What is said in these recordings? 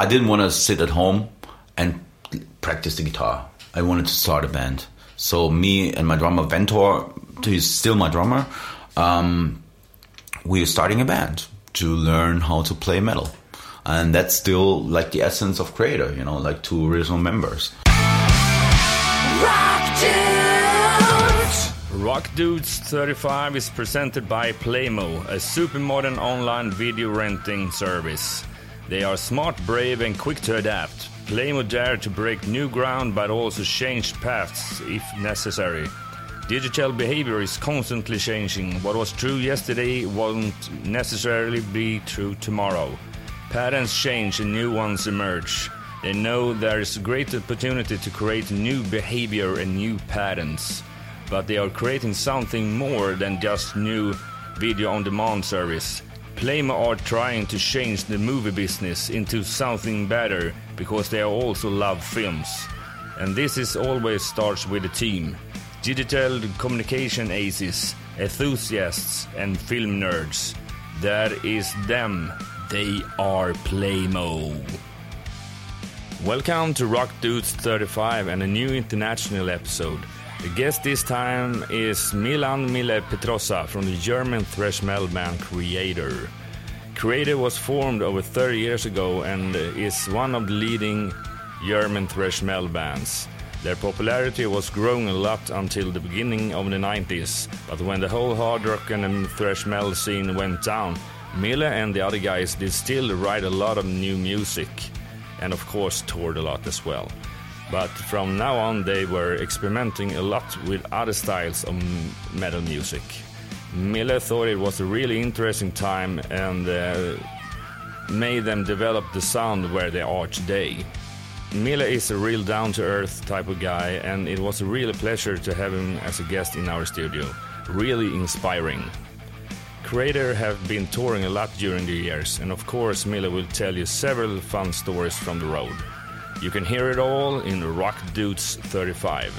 I didn't want to sit at home and practice the guitar. I wanted to start a band. So me and my drummer Ventor, who's still my drummer, um, we are starting a band to learn how to play metal, and that's still like the essence of Kreator. You know, like two original members. Rock Dudes. Rock Dudes 35 is presented by Plejmo, a super modern online video renting service. They are smart, brave, and quick to adapt. Play Plejmo dare to break new ground but also change paths if necessary. Digital behavior is constantly changing. What was true yesterday won't necessarily be true tomorrow. Patterns change and new ones emerge. They know there is great opportunity to create new behavior and new patterns. But they are creating something more than just new video on demand service. Plejmo are trying to change the movie business into something better because they also love films. And this is always starts with a team. Digital communication aces, enthusiasts, and film nerds. That is them. They are Plejmo. Welcome to Rock Dudes 35 and a new international episode. The guest this time is Milan Mille Petrozza from the German thrash metal band Kreator. Kreator was formed over 30 years ago and is one of the leading German thrash metal bands. Their popularity was growing a lot until the beginning of the 90s, but when the whole hard rock and thrash metal scene went down, Mille and the other guys did still write a lot of new music, and of course toured a lot as well. But from now on, they were experimenting a lot with other styles of metal music. Mille thought it was a really interesting time and uh, made them develop the sound where they are today. Mille is a real down to earth type of guy, and it was a real pleasure to have him as a guest in our studio. Really inspiring. Kreator have been touring a lot during the years, and of course, Mille will tell you several fun stories from the road. You can hear it all in Rock Dudes 35.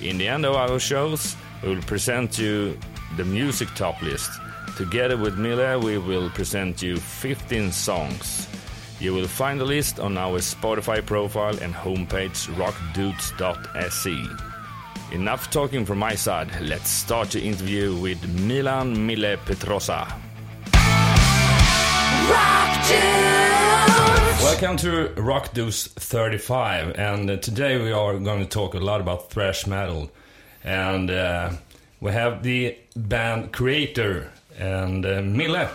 In the end of our shows, we will present you the music top list. Together with Mille, we will present you 15 songs. You will find the list on our Spotify profile and homepage rockdudes.se. Enough talking from my side, let's start the interview with Milan Mille Petrozza. Welcome to Rock Dudes 35, and uh, today we are going to talk a lot about thrash metal. And uh, we have the band Kreator and uh, Mille,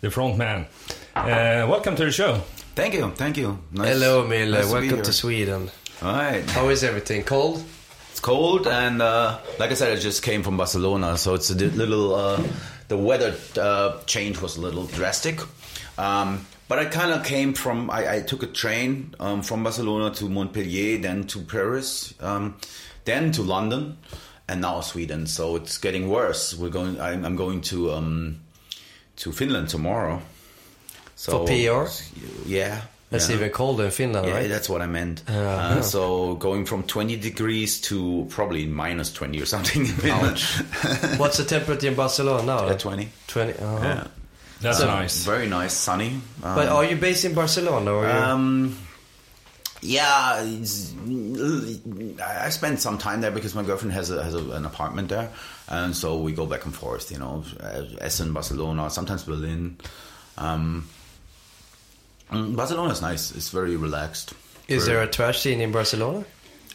the front man. Uh, welcome to the show. Thank you, thank you. Nice, Hello, Mille. nice to be Welcome here. to Sweden. All right. How is everything? Cold? It's cold, and uh, like I said, I just came from Barcelona, so it's a di- little. Uh, the weather uh, change was a little drastic, um, but I kind of came from. I, I took a train um, from Barcelona to Montpellier, then to Paris, um, then to London, and now Sweden. So it's getting worse. We're going. I'm, I'm going to um, to Finland tomorrow. So For PR? Yeah. It's yeah. even colder in Finland, Yeah, right? that's what I meant. Uh, uh, yeah. So going from 20 degrees to probably minus 20 or something. in Finland. What's the temperature in Barcelona now? At 20. 20. uh-huh. Yeah. That's So- nice. Very nice, sunny. Um, But are you based in Barcelona? Or um, yeah, it's, I I spend some time there because my girlfriend has a, has a, an apartment there, and so we go back and forth. You know, uh, Essen, Barcelona, sometimes Berlin. Um, mm, Barcelona is nice. It's very relaxed. is Very- there a thrash scene in Barcelona?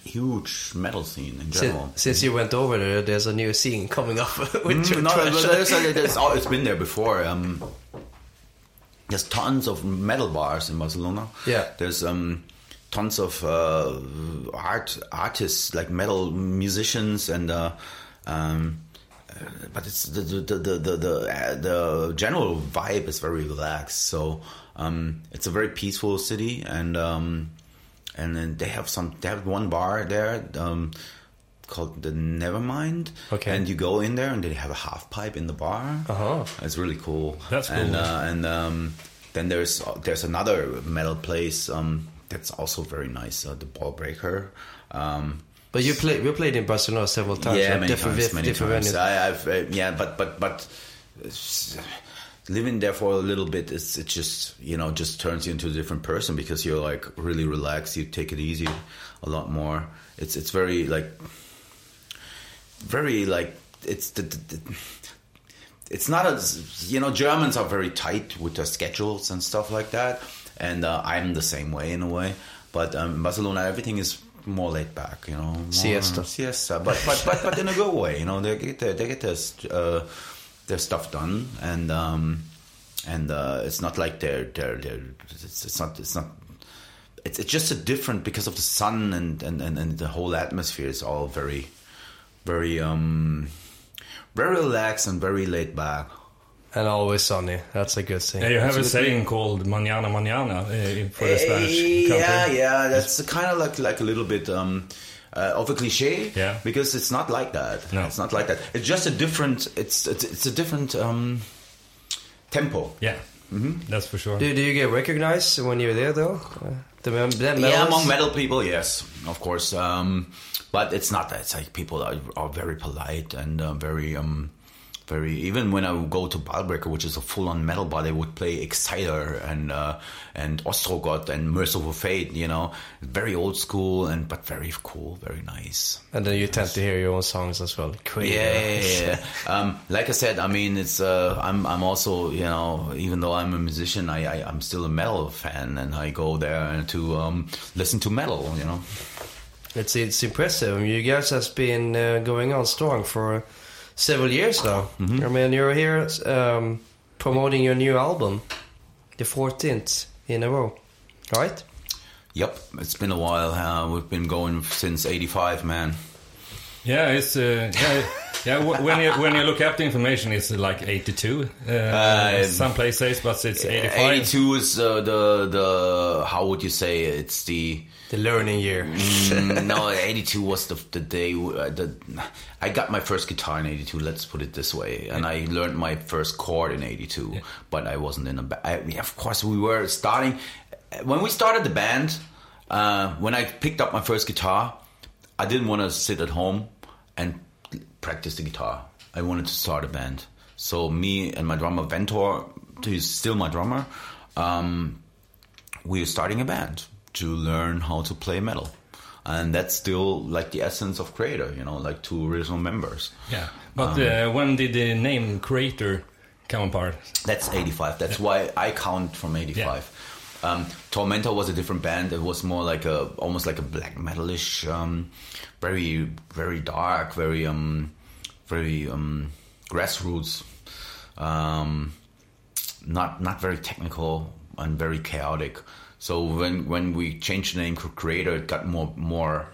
Huge metal scene in Since, general? since you went over there, there's a new scene coming up with Mm, no, there's, there's, it's been there before. Um, there's tons of metal bars in Barcelona. Yeah. There's um, tons of uh, art artists like metal musicians and. Uh, um, uh, but it's the the the the the, uh, the general vibe is very relaxed. So um, it's a very peaceful city, and um, and then they have some. They have one bar there um, called the Nevermind. Okay. and you go in there, and they have a half pipe in the bar. Uh-huh. It's really cool. That's And cool. uh, and um, then there's there's another metal place um, that's also very nice. Uh, the Ball Breaker. Um, But you play, you played in Barcelona several times. yeah, many different, times, many different times. I, I've uh, yeah, but but but uh, living there for a little bit, it's it just you know just turns you into a different person because you're like really relaxed. You take it easy a lot more. It's it's very like very like it's the, the, the it's not as you know Germans are very tight with their schedules and stuff like that, and uh, I'm the same way in a way. But um, in Barcelona, everything is more laid back, you know. More, Siesta. siesta, but but but but in a good way, you know. They get their, they get their uh, their stuff done, and um, and uh, it's not like they're they're, they're it's, it's not it's not. It's, it's just a different because of the sun and, and, and, and the whole atmosphere is all very, very um, very relaxed and very laid back. And always sunny. That's a good thing. Yeah, you have a saying called "mañana mañana" uh, for the Spanish country. Yeah, yeah, that's kind of like like a little bit um, uh, of a cliche. Yeah. because it's not like that. No. it's not like that. It's just a different. It's it's, it's a different um, tempo. Yeah, mm-hmm. that's for sure. Do, do you get recognized when you're there, though? Uh, the, mem- the Yeah, among metal people, yes, of course. Um, but it's not that. It's like people are, are very polite and uh, very, um, very. Even when I would go to Ballbreaker, which is a full-on metal bar, they would play Exciter and uh, and Ostrogoth and Mercyful Fate. You know, very old school and but very cool, very nice. And then you tend to hear your own songs as well. Queen. Yeah, yeah, yeah, um, like I said, I mean, it's uh, I'm I'm also you know even though I'm a musician, I, I I'm still a metal fan, and I go there to um, listen to metal. You know. It's it's impressive. You guys has been uh, going on strong for several years now. I mean, you're here um, promoting your new album, the 14th in a row, right? Yep, it's been a while. Uh, we've been going since '85, man. Yeah, it's uh, yeah, yeah. When you when you look up the information, it's like eighty-two. Uh, Uh, some places, but it's eighty-five. '82 is uh, the the how would you say it? it's the The learning year. Mm, no '82 was the the day uh, the I got my first guitar in '82. Let's put it this way, and I learned my first chord in '82. But I wasn't in a band. Yeah, of course, we were starting when we started the band. Uh, when I picked up my first guitar, I didn't want to sit at home and practice the guitar. I wanted to start a band. So me and my drummer Ventor, who's still my drummer, um, we are starting a band to learn how to play metal. And that's still like the essence of Kreator, you know, like two original members. Yeah, but uh, when did the name Kreator come apart? That's 85. That's why I count from 85. Um, Tormentor was a different band. It was more like a, almost like a black metalish, um, very, very dark, very, um, very um, grassroots, um, not not very technical and very chaotic. So when when we changed the name to Kreator, it got more more.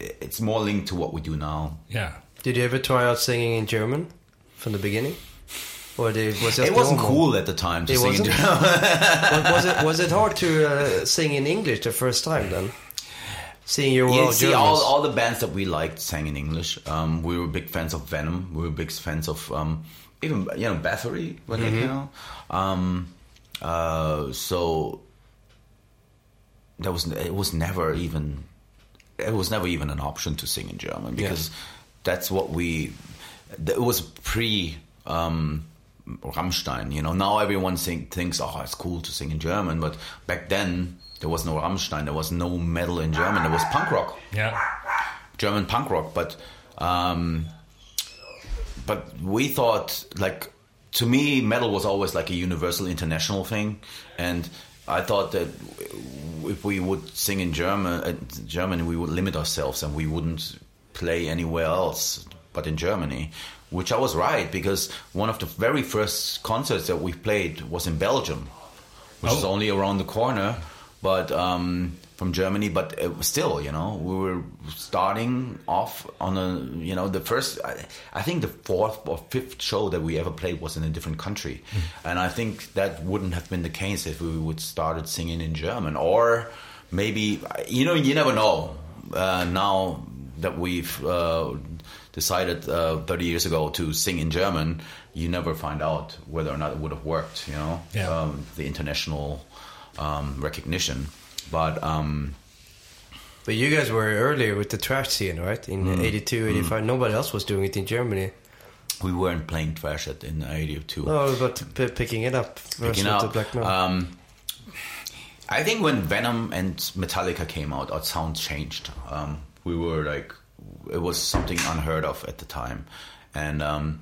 It's more linked to what we do now. Yeah, Did you ever try out singing in German from the beginning? Or did, was it It wasn't normal? cool at the time to It sing in wasn't? German. was, was it was it hard to uh, sing in English the first time then? Seeing your world see, all, all the bands that we liked sang in English. Um, we were big fans of Venom. We were big fans of um, even you know Bathory, but like, you know. Um, uh, so that was it was never even it was never even an option to sing in German because that's what we. It was pre. Um, Rammstein, you know. Now everyone think, thinks, oh, it's cool to sing in German, but back then there was no Rammstein, there was no metal in German, there was punk rock. yeah, German punk rock, but um, but we thought like to me metal was always like a universal international thing, and I thought that if we would sing in German, uh, German, we would limit ourselves and we wouldn't play anywhere else but in Germany. Which I was right because one of the very first concerts that we played was in Belgium, which is Oh. only around the corner, but um, from Germany. But still, you know, we were starting off on a, you know, the first. I, I think the fourth or fifth show that we ever played was in a different country, and I think that wouldn't have been the case if we would started singing in German or maybe you know you never know. Uh, now that we've uh, decided uh, 30 years ago to sing in German, you never find out whether or not it would have worked. You know, Yeah. um, the international um, recognition. But um, But you guys were earlier with the thrash scene, right? In Mm. 82, 85. Nobody else was doing it in Germany. we weren't playing thrash at in '82. No, but p- picking it up. Picking up. the Black Metal. Um, I think when Venom and Metallica came out, our sound changed. Um, we were like, it was something unheard of at the time, and um,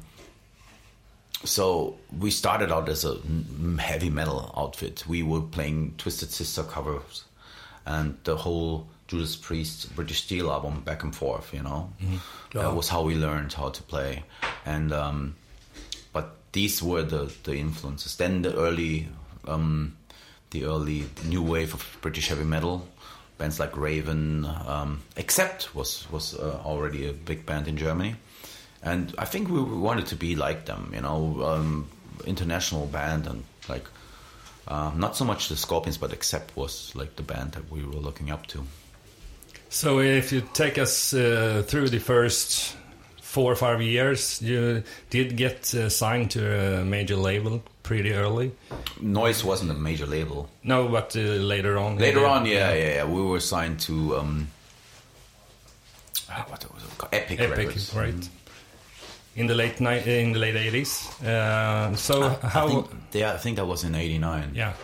so we started out as a heavy metal outfit. We were playing Twisted Sister covers, and the whole Judas Priest British Steel album back and forth. You know, that was how we learned how to play, and. Um, but these were the, the influences. Then the early um, the early new wave of British heavy metal bands like Raven, um, Accept was was uh, already a big band in Germany, and I think we wanted to be like them, you know, um, international band and like. Uh, not so much the Scorpions, but Accept was like the band that we were looking up to. So if you take us uh, through the first four or five years, you did get uh, signed to a major label pretty early. Noise wasn't a major label. No, but uh, later on. Later on, yeah, yeah, yeah, we were signed to um, ah, what was it called? Epic, Epic, Records. right? In the late ni- in the late eighties. Uh, so I how? think, yeah, I think that was in '89. Yeah.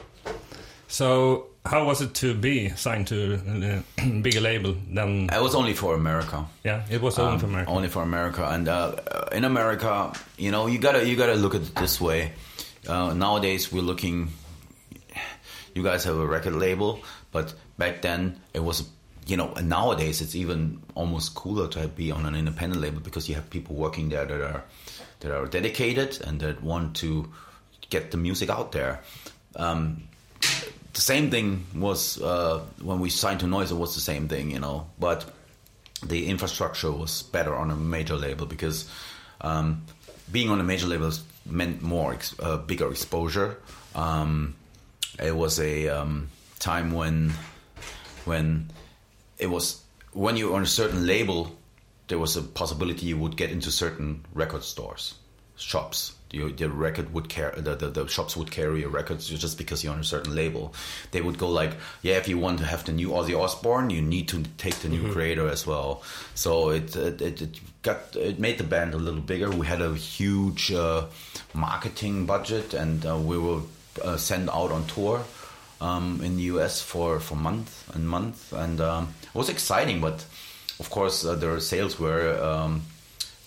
So how was it to be signed to a bigger label than? It was only for America. Yeah, it was only Um, for America. Only for America, and uh, in America, you know, you gotta you gotta look at it this way. Uh, nowadays, we're looking. You guys have a record label, but back then it was, you know, and nowadays it's even almost cooler to be on an independent label because you have people working there that are that are dedicated and that want to get the music out there. Um, the same thing was uh, when we signed to Noise. It was the same thing, you know, but the infrastructure was better on a major label because um, being on a major label meant more uh, bigger exposure. Um, it was a um, time when when it was when you're on a certain label, there was a possibility you would get into certain record stores, shops. You, the record would carry the, the, the shops would carry your records just because you're on a certain label. They would go like, yeah, if you want to have the new Ozzy Osbourne, you need to take the new Kreator as well. So it it, it it got it made the band a little bigger. We had a huge uh, marketing budget, and uh, we were uh, sent out on tour um, in the US for for month and month, and um, it was exciting. But of course, uh, their sales were um,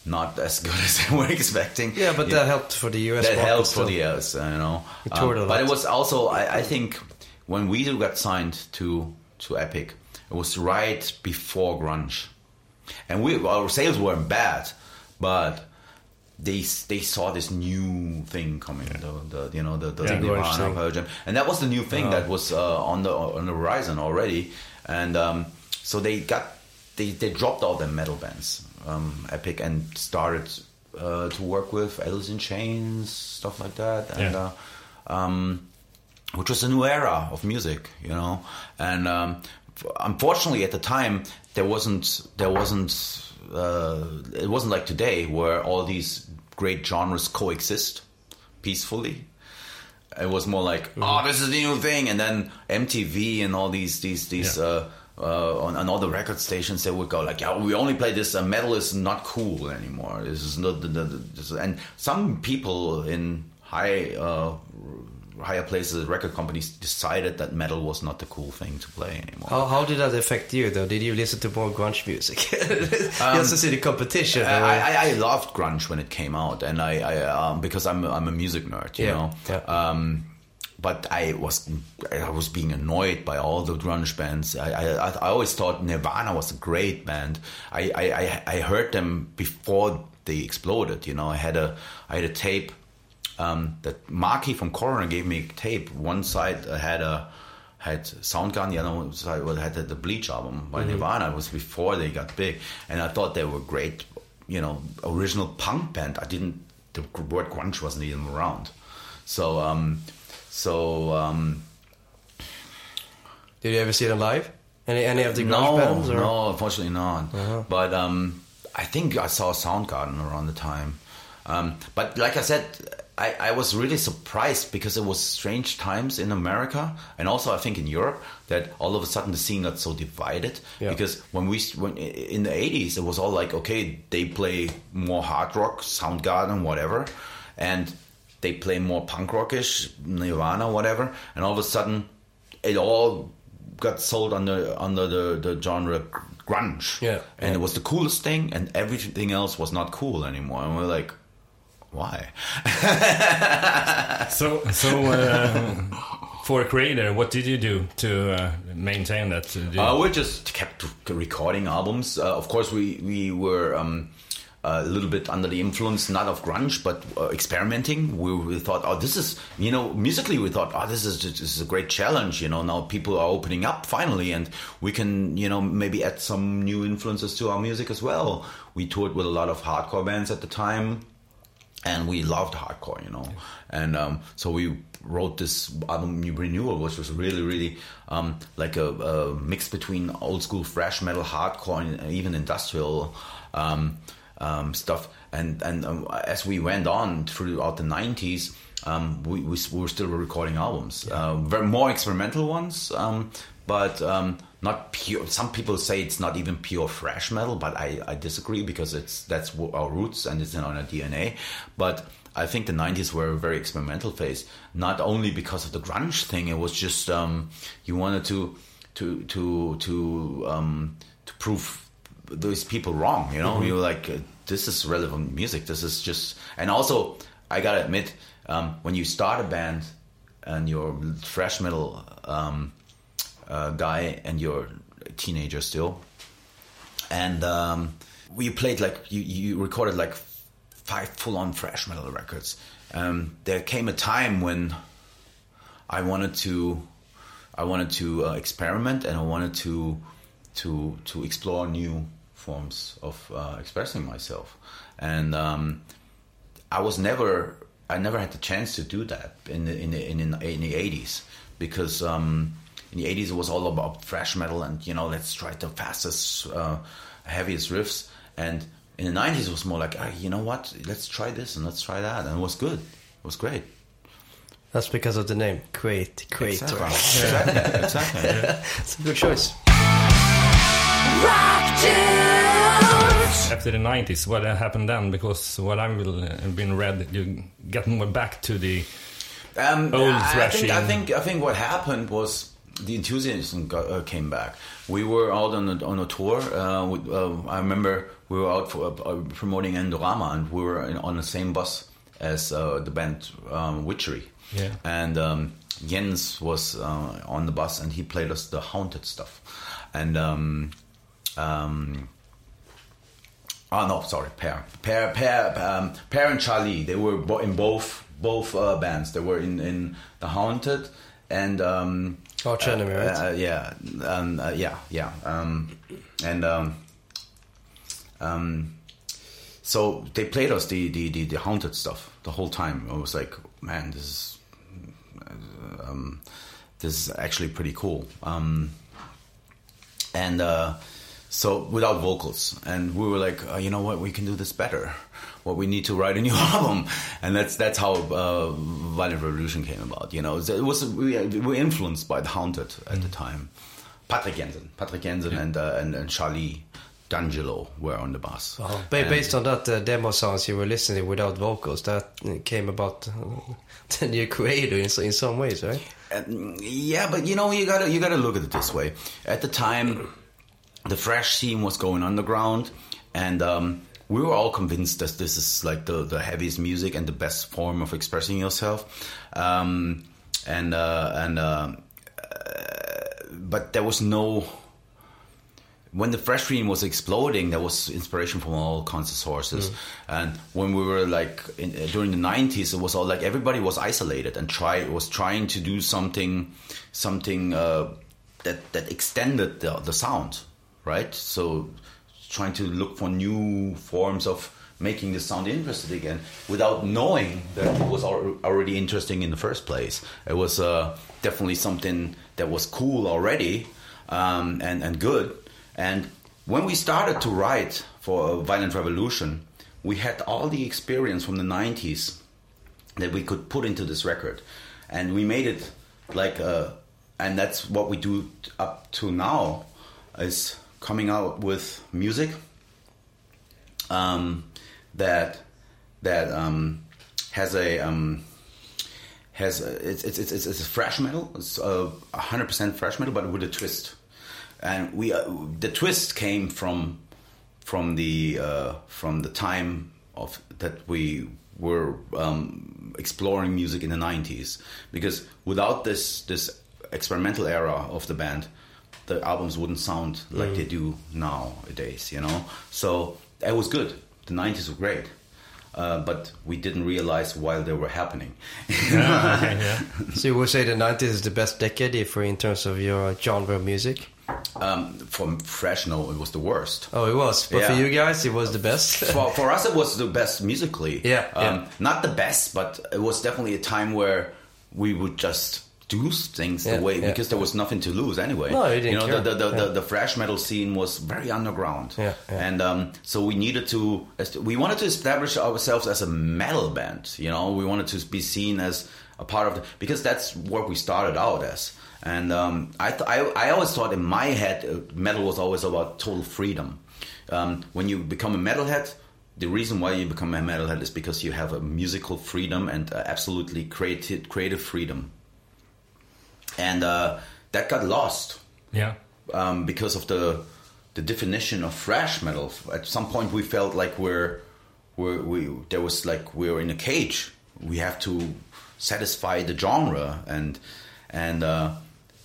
not as good as they were expecting. yeah, but that helped for the US that helped for the US, you know. A Um, but it was also, I, I think, when we got signed to to Epic, it was right before grunge, and we our sales weren't bad, but they they saw this new thing coming, the, the you know the, the Yeah. Nirvana. And that was the new thing that was uh, on the on the horizon already, and um, so they got they, they dropped all the metal bands, um, Epic, and started uh, to work with Alice in Chains, stuff like that, and. Yeah. Uh, um, which was a new era of music, you know. And um, unfortunately, at the time, there wasn't there wasn't uh, it wasn't like today where all these great genres coexist peacefully. It was more like, oh, this is the new thing, and then MTV and all these these these. Yeah. Uh, uh, on, on all the record stations, they would go like, "Yeah, we only play this. Uh, metal is not cool anymore. This is not the, the, this, and some people in high uh, higher places, record companies decided that metal was not the cool thing to play anymore. How, how did that affect you though? Did you listen to more grunge music? Just to see the competition. I, I, I loved grunge when it came out, and I, I um, because I'm I'm a music nerd, you Yeah, know. yeah. Um, but I was I was being annoyed by all the grunge bands. I I, I always thought Nirvana was a great band. I, I, I, I heard them before they exploded. You know, I had a I had a tape um, that Marky from Coroner gave me a tape. One side had a had Soundgarden, the other side had the Bleach album by Nirvana. It was before they got big, and I thought they were great. You know, original punk band. I didn't. The word grunge wasn't even around. So, um, so um, Did you ever see them live? Any any of the no, bands? Or? no, unfortunately not. Uh-huh. But um, I think I saw Soundgarden around the time. Um, but like I said, I, I was really surprised because it was strange times in America and also I think in Europe that all of a sudden the scene got so divided. Yeah. Because when we when in the eighties, it was all like okay, they play more hard rock, Soundgarden, whatever, and they play more punk rockish, Nirvana, whatever, and all of a sudden it all got sold under under the, the genre grunge. Yeah. and it was the coolest thing, and everything else was not cool anymore. And we're like, why? So, so uh, for a Kreator, what did you do to uh, maintain that? Uh, we just kept recording albums. Uh, of course, we we were um, a little bit under the influence, not of grunge, but uh, experimenting. We, we thought, oh, this is you know, musically, we thought, oh, this is this is a great challenge. You know, now people are opening up finally, and we can you know maybe add some new influences to our music as well. We toured with a lot of hardcore bands at the time and we loved hardcore, you know. And um, so we wrote this album, New Renewal, which was really, really um, like a, a mix between old school thrash metal, hardcore, and even industrial um, um, stuff. And and um, as we went on throughout the '90s. Um, we, we, we were still recording albums, uh, very more experimental ones, um, but um, not pure. Some people say it's not even pure thrash metal, but I, I disagree because it's that's our roots and it's in our DNA. But I think the '90s were a very experimental phase, not only because of the grunge thing. It was just um, you wanted to to to to um, to prove those people wrong. You know, you were like, uh, this is relevant music. This is just, and also I gotta admit, um, when you start a band and you're thrash metal um, uh, guy and you're a teenager still, and um, we played like you, you recorded like five full-on thrash metal records. Um, there came a time when I wanted to, I wanted to uh, experiment and I wanted to, to to explore new forms of uh, expressing myself, and um, I was never, I never had the chance to do that in the in the in, the eighties because um, in the eighties it was all about thrash metal and you know let's try the fastest, uh, heaviest riffs, and in the nineties it was more like, ah, you know what, let's try this and let's try that, and it was good, it was great. That's because of the name, Create, Kreator. Exactly, exactly. exactly. It's a good choice. After the 90s, what happened then? Because what I've been read, you get more back to the Um, Old I, I think, I think I think what happened was the enthusiasm got, uh, came back. We were out on a, on a tour. Uh, with, uh, I remember we were out for, uh, promoting Endorama, and we were in, on the same bus as uh, the band um, Witchery. Yeah. And um, Jens was uh, on the bus, and he played us the haunted stuff. And um, um, Oh no, sorry, Per, Per, Per, um, Per and Sharlee. They were in both both uh, bands. They were in in the Haunted and um, Arch Enemy, right? uh, yeah, um, uh, yeah, yeah, um, and um, um, so they played us the, the the the Haunted stuff the whole time. I was like, man, this is um, this is actually pretty cool. Um, and uh, so without vocals, and we were like, uh, you know what, we can do this better. What we need to write a new album, and that's that's how uh, Violent Revolution came about. You know, it was we, we were influenced by the Haunted at the time. Patrik Jensen, Patrik Jensen, and, uh, and and Sharlee D'Angelo were on the. Ba- based on that uh, demo sounds you were listening without vocals, that uh, came about uh, the new Kreator in, in some ways, right? Um, yeah, but you know, you gotta you gotta look at it this way. At the time, the fresh scene was going underground, and um, we were all convinced that this is like the the heaviest music and the best form of expressing yourself. Um, and uh, and uh, but there was no when the fresh scene was exploding, there was inspiration from all kinds of sources. And when we were like in, uh, during the nineties, it was all like everybody was isolated and try was trying to do something, something uh, that that extended the, the sound, right? So trying to look for new forms of making the sound interesting again without knowing that it was already interesting in the first place. It was uh, definitely something that was cool already um, and and good. And when we started to write for Violent Revolution, we had all the experience from the 90s that we could put into this record, and we made it like, uh, and that's what we do up to now, is coming out with music um, that that um, has a um, has a, it's, it's it's it's a fresh metal. It's hundred percent fresh metal, but with a twist. And we uh, the twist came from from the uh, from the time of that we were um, exploring music in the nineties. Because without this this experimental era of the band, the albums wouldn't sound like they do nowadays. You know, so it was good. The nineties were great. Uh, but we didn't realize while they were happening. Yeah, yeah. So you would say the 90s is the best decade for in terms of your genre of music? Um, for fresh, no, it was the worst. Oh, it was. But for you guys, it was the best. for, for us, it was the best musically. Yeah, um, yeah. Not the best, but it was definitely a time where we would just do things Yeah, the way yeah. because there was nothing to lose anyway. No, you didn't know, care. the the, the, the the thrash metal scene was very underground. And um, so we needed to we wanted to establish ourselves as a metal band. You know, we wanted to be seen as a part of the because that's what we started out as. And um, I, th- I I always thought in my head uh, metal was always about total freedom. Um, when you become a metalhead, the reason why you become a metalhead is because you have a musical freedom and uh, absolutely creative creative freedom. And uh, that got lost Yeah. um, because of the the definition of thrash metal. At some point, we felt like we're, we're we there was like we were in a cage. We have to satisfy the genre, and and uh,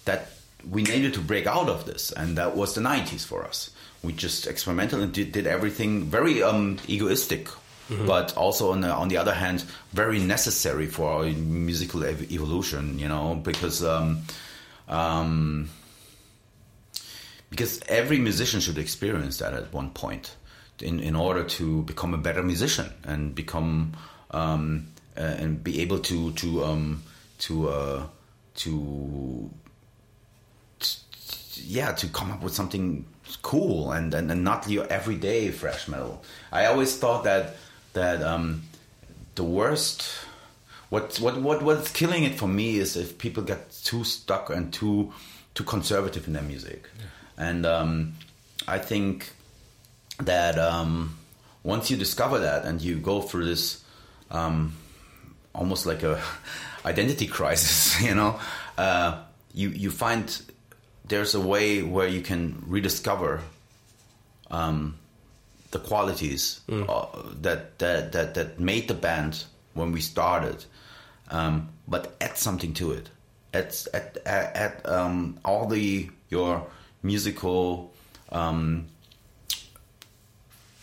that we needed to break out of this, and that was the '90s for us. We just experimented and did, did everything very um, egoistic. But also on the on the other hand, very necessary for our musical ev- evolution, you know, because um, um, because every musician should experience that at one point in, in order to become a better musician and become um, uh, and be able to to um, to uh, to yeah to come up with something cool and, and, and not your everyday fresh metal. I always thought that that um, the worst what what what what's killing it for me is if people get too stuck and too too conservative in their music. And um, i think that um, once you discover that and you go through this um, almost like a identity crisis, you know, uh, you you find there's a way where you can rediscover um, the qualities uh, that, that that that made the band when we started, um, but add something to it. Add add, add, add um, all the your musical um,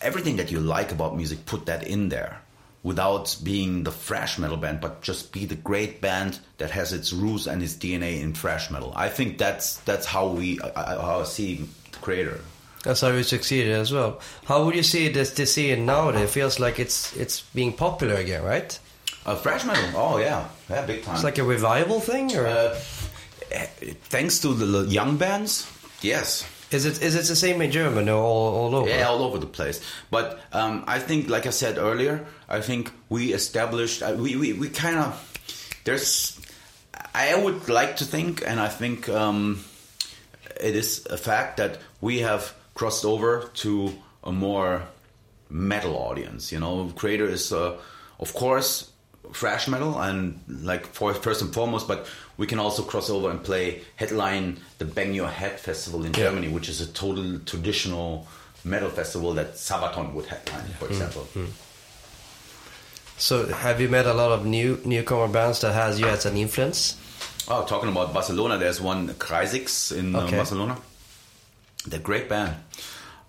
everything that you like about music, put that in there without being the thrash metal band, but just be the great band that has its roots and its DNA in thrash metal. I think that's that's how we I- how I see the Kreator. That's how you succeeded as well. How would you see this this scene nowadays? It feels like it's it's being popular again, right? Uh, thrash metal, oh yeah, yeah, big time. It's like a revival thing, or uh, thanks to the young bands, yes. is it is it the same in Germany or all, all over? Yeah, all over the place. But um, I think, like I said earlier, I think we established, uh, we, we, we kind of, there's, I would like to think, and I think um, it is a fact that we have crossed over to a more metal audience. You know, Kreator is, uh, of course, thrash metal and like for first and foremost, but we can also cross over and play headline the Bang Your Head festival in Yeah. Germany, which is a total traditional metal festival that Sabaton would headline, for example. So have you met a lot of new newcomer bands that has you as an influence? Oh, talking about Barcelona, there's one Crisix in uh, Barcelona. They're great band.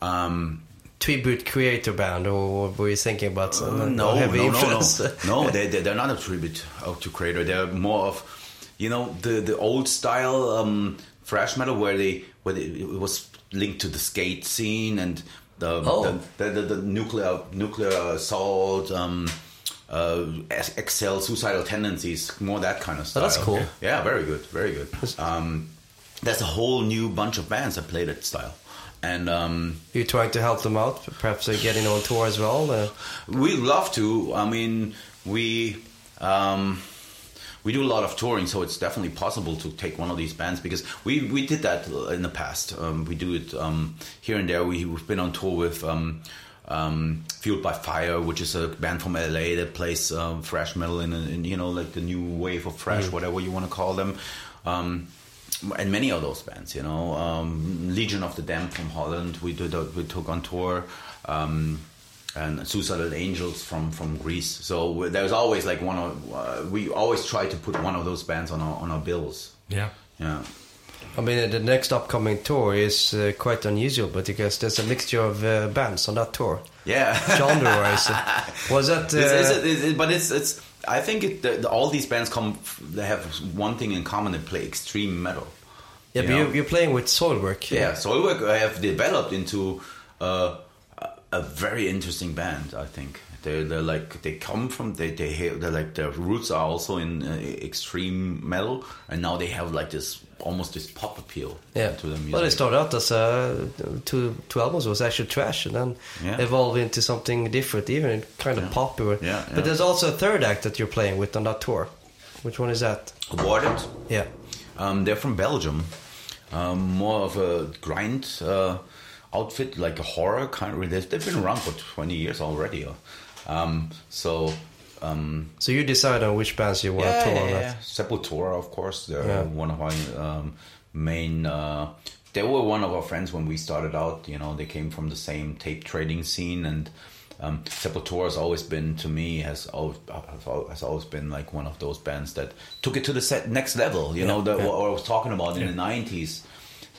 Um, Tribute Kreator band, or what were you thinking about? Uh, uh, no, heavy no, no, influence? no, no. They, they they're not a tribute of to Kreator. They're more of, you know, the the old style um, thrash metal where they where they, it was linked to the skate scene and the Oh. the, the, the, the nuclear nuclear assault. Um, uh, excel suicidal tendencies, more that kind of Oh, that's cool. Yeah, very good, very good. Um, there's a whole new bunch of bands that play that style, and um, You're trying to help them out, perhaps they're getting on tour as well. Uh, We love to. I mean, we Um, we do a lot of touring, so it's definitely possible to take one of these bands because we, we did that in the past. Um, we do it um, here and there. We, we've been on tour with um, um, Fueled by Fire, which is a band from LA that plays um, thrash metal in, in you know like the new wave of thrash, whatever you want to call them. And many of those bands, you know, um, Legion of the Damned from Holland, we did a, we took on tour, um, and Suicidal Angels from from Greece. So there's always like one of uh, we always try to put one of those bands on our on our bills. Yeah. Yeah. I mean, the next upcoming tour is uh, quite unusual, but because there's a mixture of uh, bands on that tour, Yeah. genre-wise. was that? Uh, It's- it's- it's- it- but it's it's. I think it, the, the- all these bands come. They have one thing in common: they play extreme metal. yeah, you but know? you, you're playing with Soilwork. Yeah, Soilwork I have developed into uh, a- a very interesting band. I think they're they're like they come from they they have, they're like their roots are also in uh, extreme metal, and now they have like this almost this pop appeal Yeah. to the music. Well, they started out as uh, two two albums was actually thrash, and then Yeah. evolved into something different, even kind of popular. Yeah, yeah. But there's also a third act that you're playing with on that tour. Which one is that? Aborted. Yeah. Um, they're from Belgium. Um, more of a grind uh, outfit, like a horror kind of. They've, they've been around for 20 years already. uh, Um, so, um, So you decide on which bands you want yeah, to tour yeah, yeah. Sepultura, of course. They're Yeah. one of our um, main. Uh, they were one of our friends when we started out. You know, they came from the same tape trading scene, and um, Sepultura has always been to me has always has always been like one of those bands that took it to the set, next level. You know, the, yeah. what I was talking about in the '90s.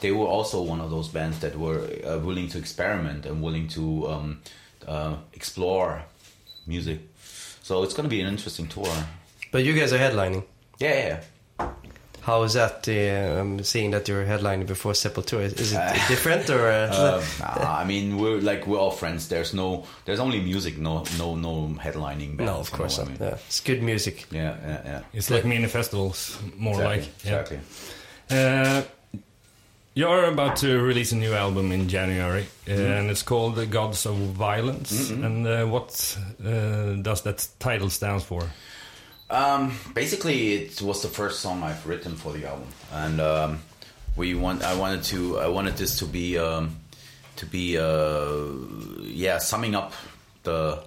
They were also one of those bands that were uh, willing to experiment and willing to um, uh, explore music. So it's going to be an interesting tour. But you guys are headlining. Yeah, yeah, yeah. How is that? Uh, um, seeing that you're headlining before Sepultura, is, is it different or? Uh, Um, nah, I mean, we're like we're all friends. There's no, there's only music, no, no, no headlining. Bands, no, of you know course not. I mean? Yeah. It's good music. Yeah, yeah, yeah. It's like mini festivals, more Exactly, like. Yeah. exactly. You're about to release a new album in January, uh, Mm-hmm. and it's called "The Gods of Violence." And uh, what uh, does that title stand for? Um, basically, it was the first song I've written for the album, and um, we want. I wanted to. I wanted this to be, um, to be, uh, yeah, summing up the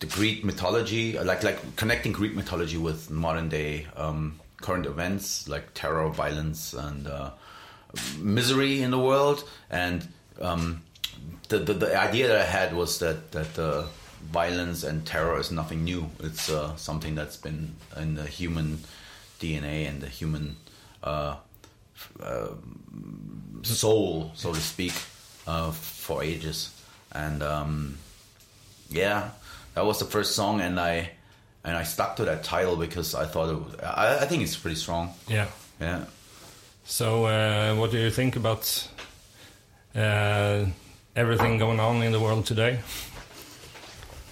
the Greek mythology, like like connecting Greek mythology with modern day um, current events like terror, violence, and uh, misery in the world. And um, the, the the idea that I had was that that uh, violence and terror is nothing new. It's uh, something that's been in the human DNA and the human uh, uh, soul, so to speak, uh, for ages. And um, yeah, that was the first song, and I and I stuck to that title because I thought it. Was, I, I think it's pretty strong. Yeah. Yeah. So, uh, what do you think about uh, everything going on in the world today?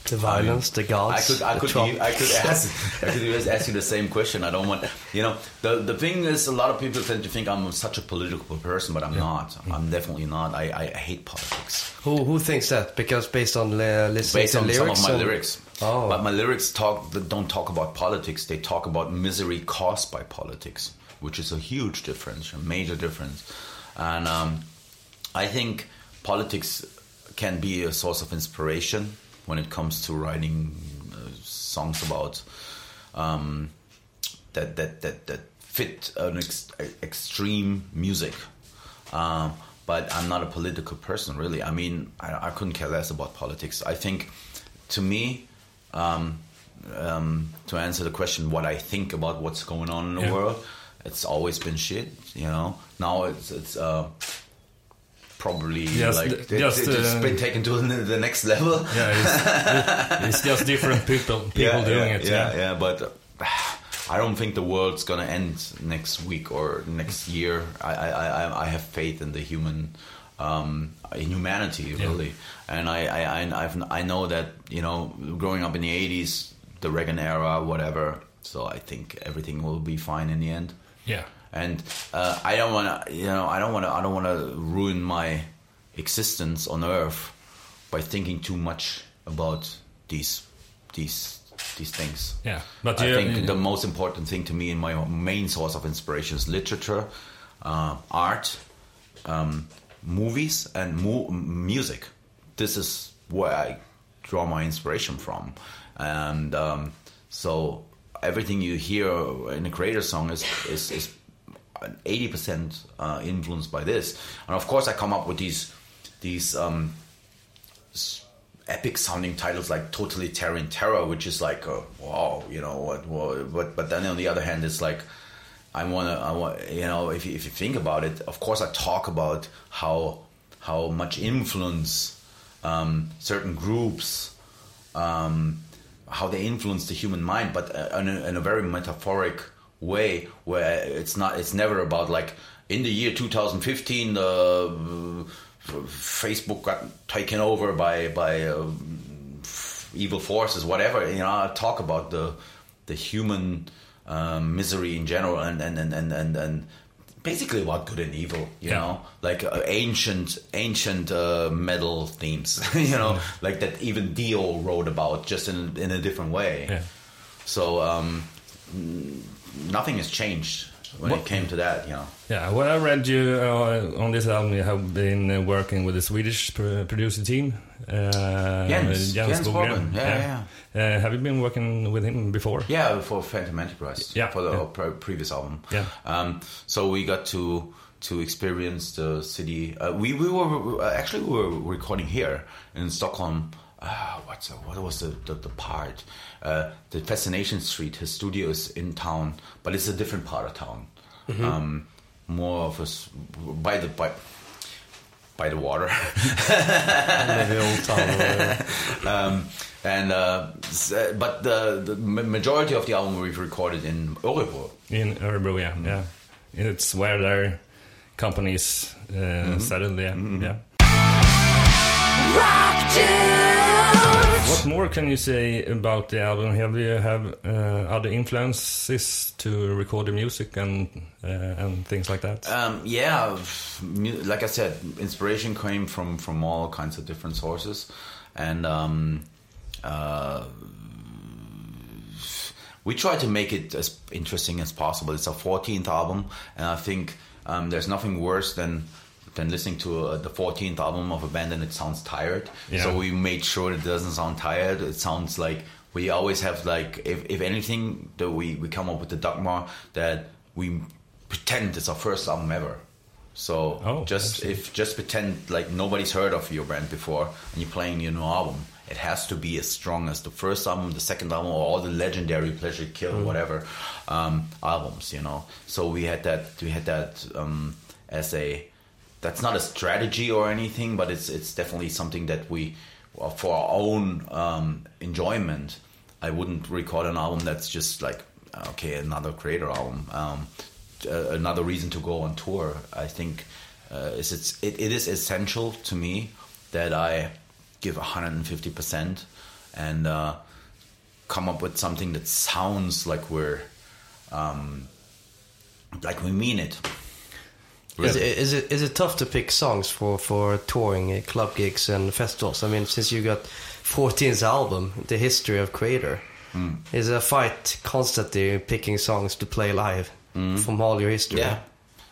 The violence, the I could, I could, Trump. I could ask, I could just ask you the same question. I don't want, you know, the the thing is, a lot of people tend to think I'm such a political person, but I'm not. I'm definitely not. I, I, I hate politics. Who who thinks that? Because based on uh, listening based to on lyrics, some of my and- lyrics. Oh. But my lyrics talk don't talk about politics. They talk about misery caused by politics, which is a huge difference, a major difference. And um, I think politics can be a source of inspiration when it comes to writing uh, songs about um, that that that that fit an ex- extreme music. Um, but I'm not a political person, really. I mean, I, I couldn't care less about politics. I think, to me, um, um, to answer the question, what I think about what's going on in the Yeah. world, it's always been shit. You know, now it's it's uh, probably Just- like just, it's uh, been taken to the next level. Yeah, it's, it's just different people people doing yeah, it. Yeah, yeah, but uh, I don't think the world's gonna end next week or next year. I I, I, I have faith in the human. Um, in humanity, really, and I, I, I, I've, I know that you know, growing up in the '80s, the Reagan era, whatever. So I think everything will be fine in the end yeah. and uh, I don't want to, you know, I don't want to, I don't want to ruin my existence on Earth by thinking too much about these these these things. Yeah, but I think the most important thing to me and my main source of inspiration is literature, uh, art, um, movies, and mu- music. This is where I draw my inspiration from, and um, so everything you hear in a Kreator song is is, is eighty percent uh, influenced by this. And of course, I come up with these these um, epic sounding titles like "Totally totalitarian terror which is like uh, wow you know what, what but but then on the other hand it's like i want to i want you know if you, if you think about it of course i talk about how how much influence um, certain groups um, how they influence the human mind but uh, in a, in a very metaphoric way where it's not it's never about like in the year 2015 the Facebook got taken over by by um, evil forces, whatever. You know, I talk about the the human um, misery in general, and and and and and. and Basically, about good and evil, you Yeah. know, like uh, ancient, ancient uh, metal themes, you know, like that even Dio wrote about, just in in a different way. Yeah. So um, nothing has changed when it came to that, you know. Yeah, well, I read you uh, on this album. You have been uh, working with the Swedish pr- producer team. Uh, Jens, Jens Bogren. Bogren, yeah, Uh, have you been working with him before? Yeah, for Phantom Antichrist. Yeah, for the yeah. pre- previous album. Yeah. Um, so we got to to experience the city. Uh, we we were actually we were recording here in Stockholm. Uh, what's the, what was the the, the part? Uh, the Fascination Street. His studio is in town, but it's a different part of town. Um, more of a s- by the by. By the water, Maybe old town. or whatever. um, and uh, uh, but the, the majority of the album we've recorded in Örebro. In Örebro, yeah, Mm-hmm. yeah. It's where their companies uh, Mm-hmm. settled. Yeah, yeah. What more can you say about the album? Have you have uh, other influences to record the music and uh, and things like that? Um, yeah, like I said, inspiration came from from all kinds of different sources, and um, uh, we try to make it as interesting as possible. It's our 14th album, and I think um, there's nothing worse than than listening to uh, the 14th album of a band and it sounds tired. Yeah. So we made sure it doesn't sound tired. It sounds like we always have like, if, if anything, that we we come up with the dogma that we pretend it's our first album ever. So Oh, just if just pretend like nobody's heard of your band before and you're playing your new album, it has to be as strong as the first album, the second album, or all the legendary Pleasure Kill, Mm. whatever um, albums. You know, so we had that we had that um, as a that's not a strategy or anything, but it's it's definitely something that we for our own um, enjoyment. I wouldn't record an album that's just like okay, another Kreator album. Um, uh, another reason to go on tour. I think uh, it's it, it is essential to me that I give 150 percent and uh, come up with something that sounds like we're um, like we mean it. Is it, is it is it tough to pick songs for for touring uh, club gigs and festivals? I mean, since you got 14th album, the history of Kreator, Hmm. is a fight constantly picking songs to play live from all your history. Yeah,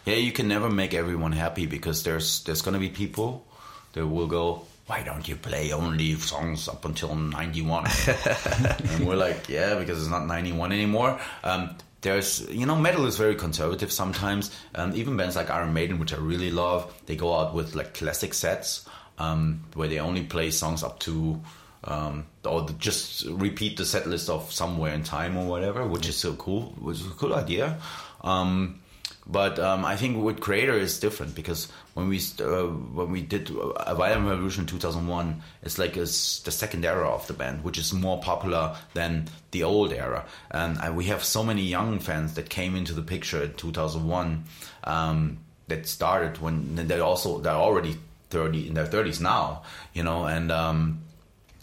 yeah. You can never make everyone happy because there's there's gonna be people that will go. Why don't you play only songs up until '91? and we're like, yeah, because it's not '91 anymore. Um, there's, you know, metal is very conservative sometimes. Um, even bands like Iron Maiden, which I really love, they go out with like classic sets um, where they only play songs up to um, or just repeat the set list of somewhere in time or whatever, which is so cool, which is a cool idea. Um, but um, I think with Kreator is different because when we uh, when we did a Violent Revolution 2001, it's like it's the second era of the band, which is more popular than the old era, and, and we have so many young fans that came into the picture in 2001 um, that started when they're also they're already 30 in their 30s now, you know, and um,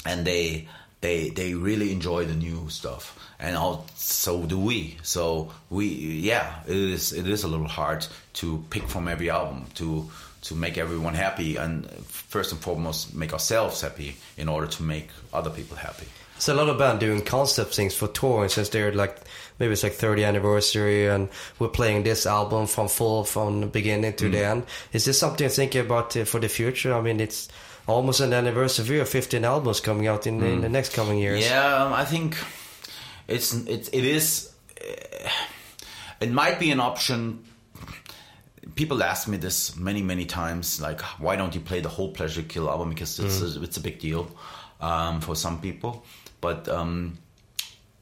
and they they they really enjoy the new stuff and all, so do we so we yeah it is it is a little hard to pick from every album to to make everyone happy and first and foremost make ourselves happy in order to make other people happy It's a lot of band doing concept things for touring since they're like maybe it's like 30 anniversary and we're playing this album from full from beginning to Mm. the end. Is this something you're thinking about uh, for the future? I mean, it's almost an anniversary of 15 albums coming out in, in the next coming years. Mm. Yeah, um, I think it's it, it is. uh, It might be an option. People ask me this many many times, like, why don't you play the whole Pleasure Kill album? Because it's a, it's a big deal um, for some people. But um,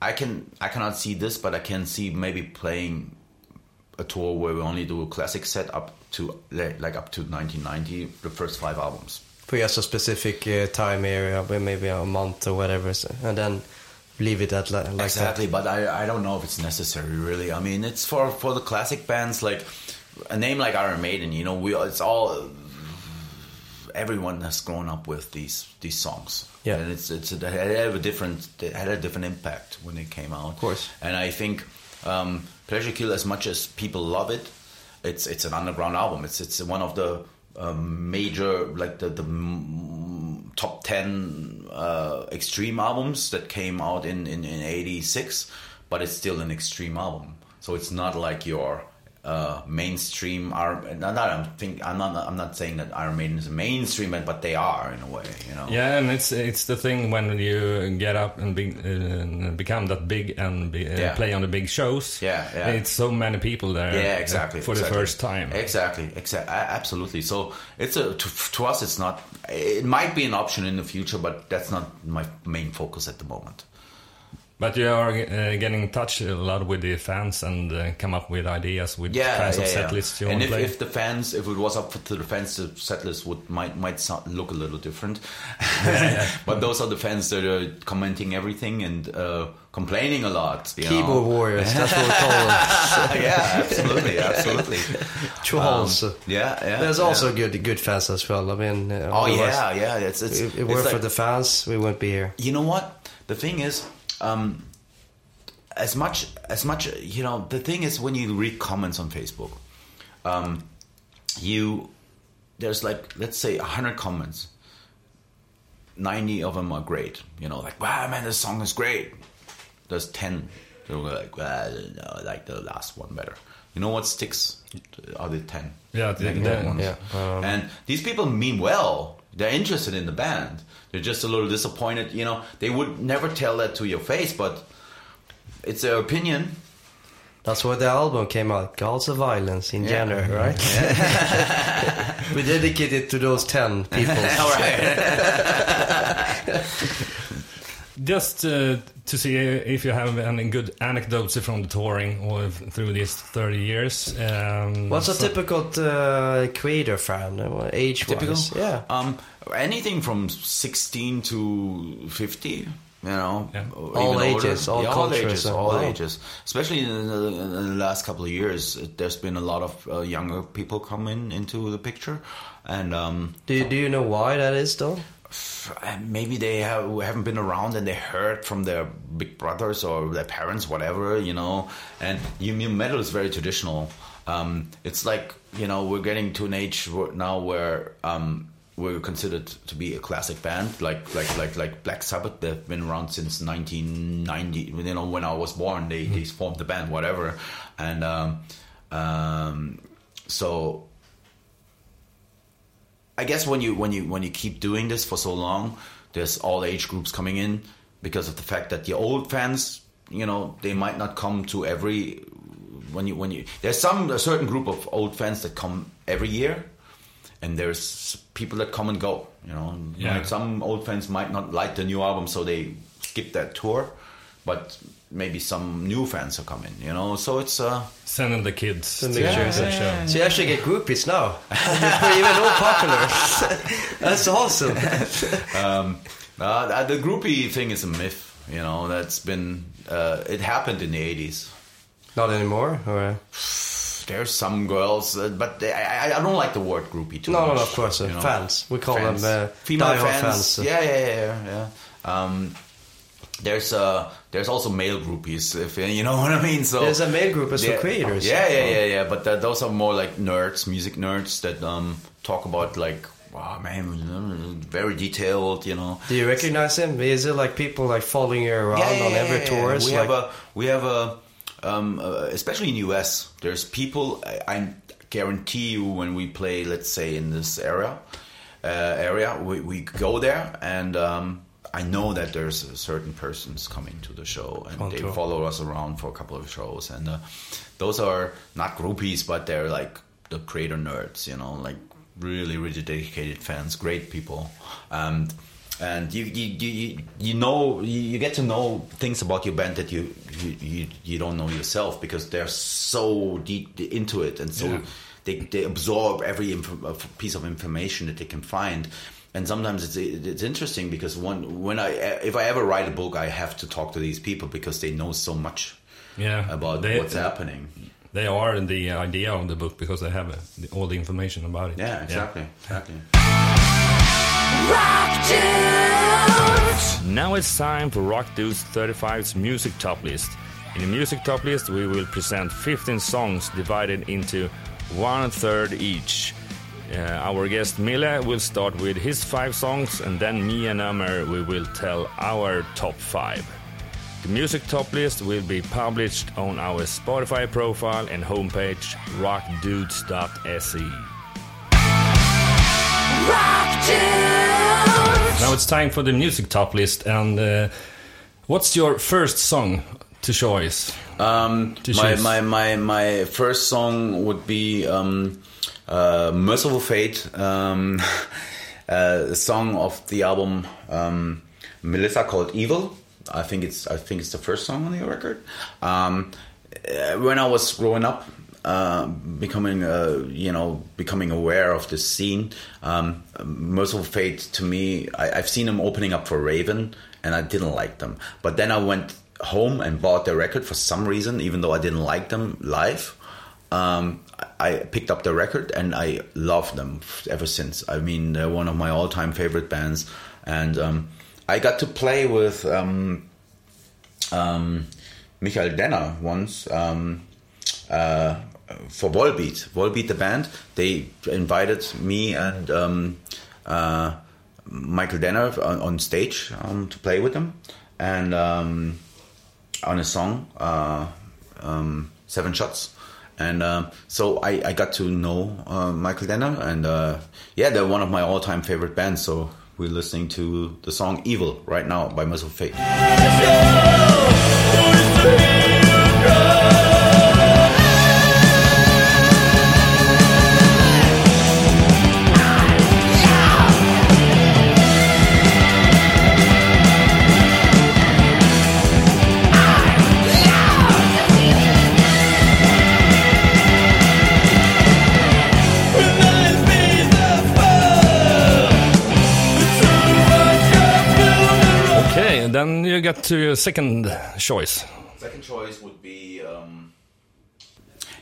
I can I cannot see this, but I can see maybe playing a tour where we only do a classic set up to like up to 1990, the first five albums. For just a specific uh, time area, maybe a month or whatever, so, and then leave it at li- like exactly, but I, I don't know if it's necessary really. I mean, it's for for the classic bands like a name like Iron Maiden. You know, we it's all everyone has grown up with these these songs. Yeah. and it's it's it had a different it had a different impact when it came out. Of course. and I think um, Pleasure Kill, as much as people love it, it's it's an underground album. It's it's one of the um, major like the the top ten uh, extreme albums that came out in in in '86, but it's still an extreme album. So it's not like your uh, mainstream. Iron, not that I'm think I'm not I'm not saying that Iron Maiden is a mainstream band, but they are in a way. You know. Yeah, and it's it's the thing when you get up and be, uh, become that big and be, uh, Yeah. play on the big shows. Yeah, yeah. It's so many people there. Yeah, uh, exactly. for exactly. the first time. Exactly, exactly, absolutely. So it's a to, to us, it's not. It might be an option in the future, but that's not my main focus at the moment. But you are uh, getting in touch a lot with the fans and uh, come up with ideas with Yeah, kinds yeah, of set yeah. lists you and want if, to play. if the fans, if it was up to the fans, the set list would might might sound, look a little different. but those are the fans that are commenting everything and uh, complaining a lot. you Keyboard know. warriors, that's what we call them. yeah, absolutely, absolutely. Trolls. Um, yeah, yeah. There's yeah. also good good fans as well. I mean, uh, Oh otherwise, yeah, yeah. It's it's. If it weren't for the fans, we wouldn't be here. you know what the thing is um as much as much you know the thing is when you read comments on facebook um you there's like let's say 100 comments 90 of them are great you know like wow man this song is great. There's 10 that were like well no, like the last one better. You know what sticks? Are the 10 Yeah, the- negative the- ones. yeah, um, and these people mean well they're interested in the band they're just a little disappointed you know they would never tell that to your face but it's their opinion That's why the album came out, Gods of Violence, in Yeah. January, right? we dedicated it to those 10 people. all right Just uh, to see if you have any good anecdotes from the touring or f- through these 30 years. Um, What's a typical uh, Kreator fan, uh, age-wise? typical Yeah. um anything from 16 to 50 you know Yeah. All even older. ages, all Yeah, all cultures, ages uh, all ages especially in the, in the last couple of years there's been a lot of uh, younger people coming into the picture and um Do you, do you know why that is, though? Maybe they have, haven't been around and they heard from their big brothers or their parents, whatever, you know. And you metal is very traditional. Um, it's like you know we're getting to an age now where um, we're considered to be a classic band, like like like like Black Sabbath. They've been around since 1990. You know, when I was born, they they formed the band, whatever. And um, um, so I guess when you when you when you keep doing this for so long, there's all age groups coming in because of the fact that the old fans, you know, they might not come to every when you when you there's some a certain group of old fans that come every year, and there's people that come and go. You know, Yeah. some old fans might not like the new album, so they skip that tour, but maybe some new fans are coming. You know, so it's uh Sending the kids The to mixtures. the show. So you actually get groupies now. You're even more popular. That's awesome. um, uh, the groupie thing is a myth. You know, that's been uh, it happened in the eighties. Not anymore, or? There's some girls, uh, but they, I, I- I don't like the word groupie too No, much. no, no, of course, uh, you know. fans. We call Fans. them uh, female fans. fans. Yeah, yeah, yeah, yeah. Um, there's uh, there's also male groupies, if you know what I mean. So There's a male group as for Kreators. Yeah, yeah, yeah, yeah. But th those are more like nerds, music nerds that um, talk about like oh man, very detailed, you know. Do you recognize him? Is it like people like following you around on every tour? We like, have a we have a um, uh, especially in US. There's people. I, I guarantee you when we play, let's say in this area, uh, area, we, we go there and. Um, I know that there's certain persons coming to the show and they follow us around for a couple of shows, and uh, those are not groupies, but they're like the Kreator nerds, you know, like really, really dedicated fans, great people, and and you you you, you know you, get to know things about your band that you you, you, you don't know yourself because they're so deep into it and so. Yeah. They, they absorb every inf- piece of information that they can find, and sometimes it's it's interesting because one when I if I ever write a book, I have to talk to these people because they know so much yeah, about they, what's happening. They are in the idea of the book because they have uh, all the information about it. Yeah, exactly, yeah. exactly. Now it's time for Rock Dudes 35's music top list. In the music top list, we will present 15 songs divided into one third each. Uh, our guest Mille will start with his five songs, and then me and Amer we will tell our top five. The music top list will be published on our Spotify profile and homepage rockdudes.se. Rock now it's time for the music top list, and uh, what's your first song to choice? Um, to my, my, my my first song would be. Um, uh, Mercyful Fate, um, uh, song of the album um, Melissa called Evil. I think it's I think it's the first song on the record. Um, uh, when I was growing up, uh, becoming uh, you know becoming aware of this scene, um, Mercyful Fate to me, I, have seen them opening up for Raven, and I didn't like them. But then I went home and bought their record for some reason, even though I didn't like them live. Um, I picked up the record and I love them ever since. I mean, they're one of my all-time favorite bands, and um, I got to play with um, um, Michael Denner once um, uh, for Volbeat. Volbeat, the band, they invited me and um, uh, Michael Denner on, on stage um, to play with them, and on a song, uh, Seven Shots and uh, so I, I, got to know uh, Michael Denner, and uh, yeah, they're one of my all-time favorite bands. So we're listening to the song "Evil" right now by Mercyful Fate. Then you get to your second choice. Second choice would be, um,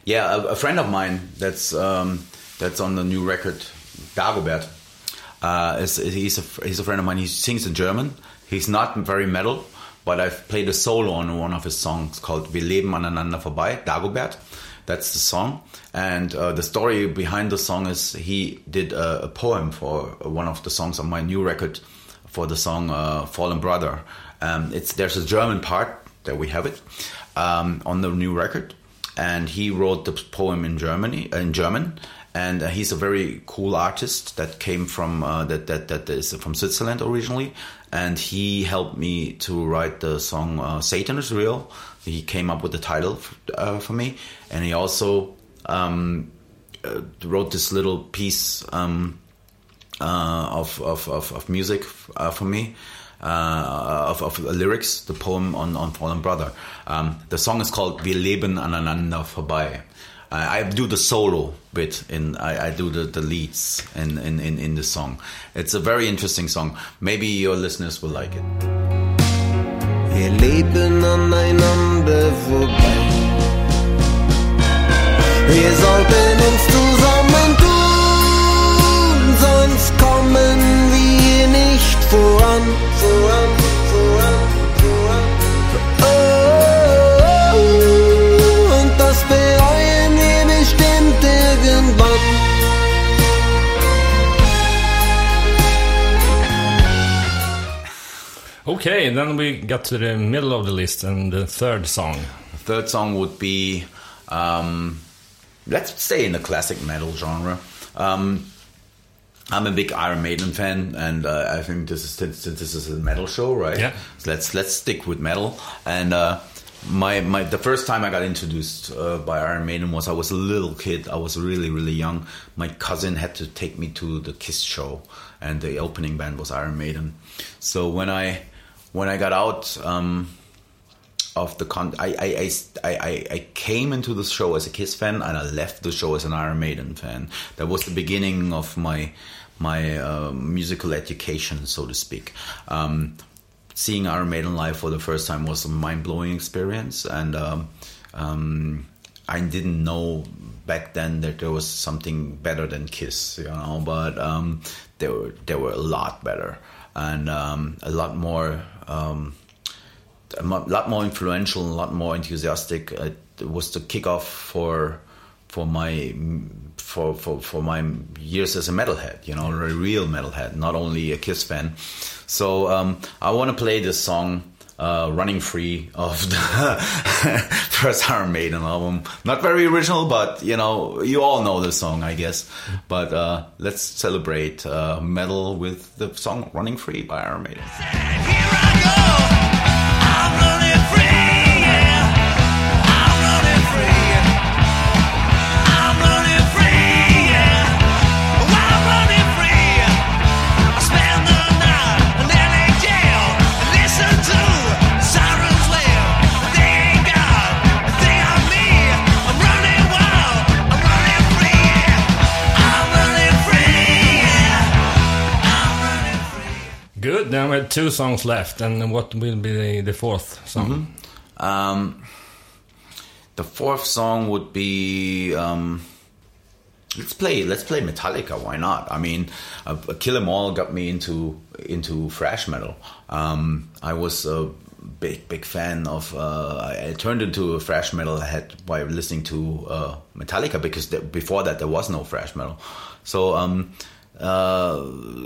yeah, a, a, friend of mine that's um, that's on the new record, Dagobert. Uh, is, he's a he's a friend of mine. He sings in German. He's not very metal, but I've played a solo on one of his songs called "Wir leben aneinander vorbei." Dagobert. That's the song, and uh, the story behind the song is he did a, a, poem for one of the songs on my new record for the song uh, "Fallen Brother," Um, it's there's a German part that we have it um, on the new record, and he wrote the poem in Germany in German. And uh, he's a very cool artist that came from uh, that, that that is from Switzerland originally, and he helped me to write the song uh, "Satan is Real." He came up with the title uh, for me, and he also um, uh, wrote this little piece um, uh, of, of, of, of music for me uh, of, of lyrics, the poem on, on Fallen Brother. Um, the song is called Wir leben aneinander vorbei. I, do the solo bit in I, I do the, the leads in, in, in, in the song. It's a very interesting song. Maybe your listeners will like it. Wir leben aneinander vorbei. Wir sollten uns zusammentun, for one, for one, for one, for one. Oh, oh, oh, und das bereuen wir bestimmt irgendwann. Okay, then we got to the middle of the list and the third song. The third song would be, um, let's say in the classic metal genre. Um, I'm a big Iron Maiden fan, and uh, I think this is since, this is a metal show, right? Yeah. So let's let's stick with metal. And uh, my my the first time I got introduced uh, by Iron Maiden was I was a little kid. I was really really young. My cousin had to take me to the Kiss show, and the opening band was Iron Maiden. So when I when I got out. Um, of the con I, I, I, I, came into the show as a Kiss fan and I left the show as an Iron Maiden fan. That was the beginning of my my uh, musical education, so to speak. Um, seeing Iron Maiden live for the first time was a mind blowing experience, and um, um, I didn't know back then that there was something better than Kiss, you know. But um, they were they were a lot better and um, a lot more. A lot more influential, a lot more enthusiastic. Uh, It was the kickoff for for my for, for for my years as a metalhead. You know, a real metalhead, not only a Kiss fan. So um, I want to play this song. Uh, running free of the first Iron Maiden album. Not very original, but you know, you all know the song, I guess. But uh, let's celebrate uh, metal with the song "Running Free" by Iron Maiden. Here I go. I'm running Good, then we have two songs left, and what will be the, the fourth song? Um, the fourth song would be um, let's play let's play Metallica. Why not? I mean, uh, Kill 'Em All got me into into thrash metal. Um, I was a big big fan of. Uh, I, I turned into a thrash metal head by listening to uh, Metallica because th- before that there was no thrash metal. So um, uh,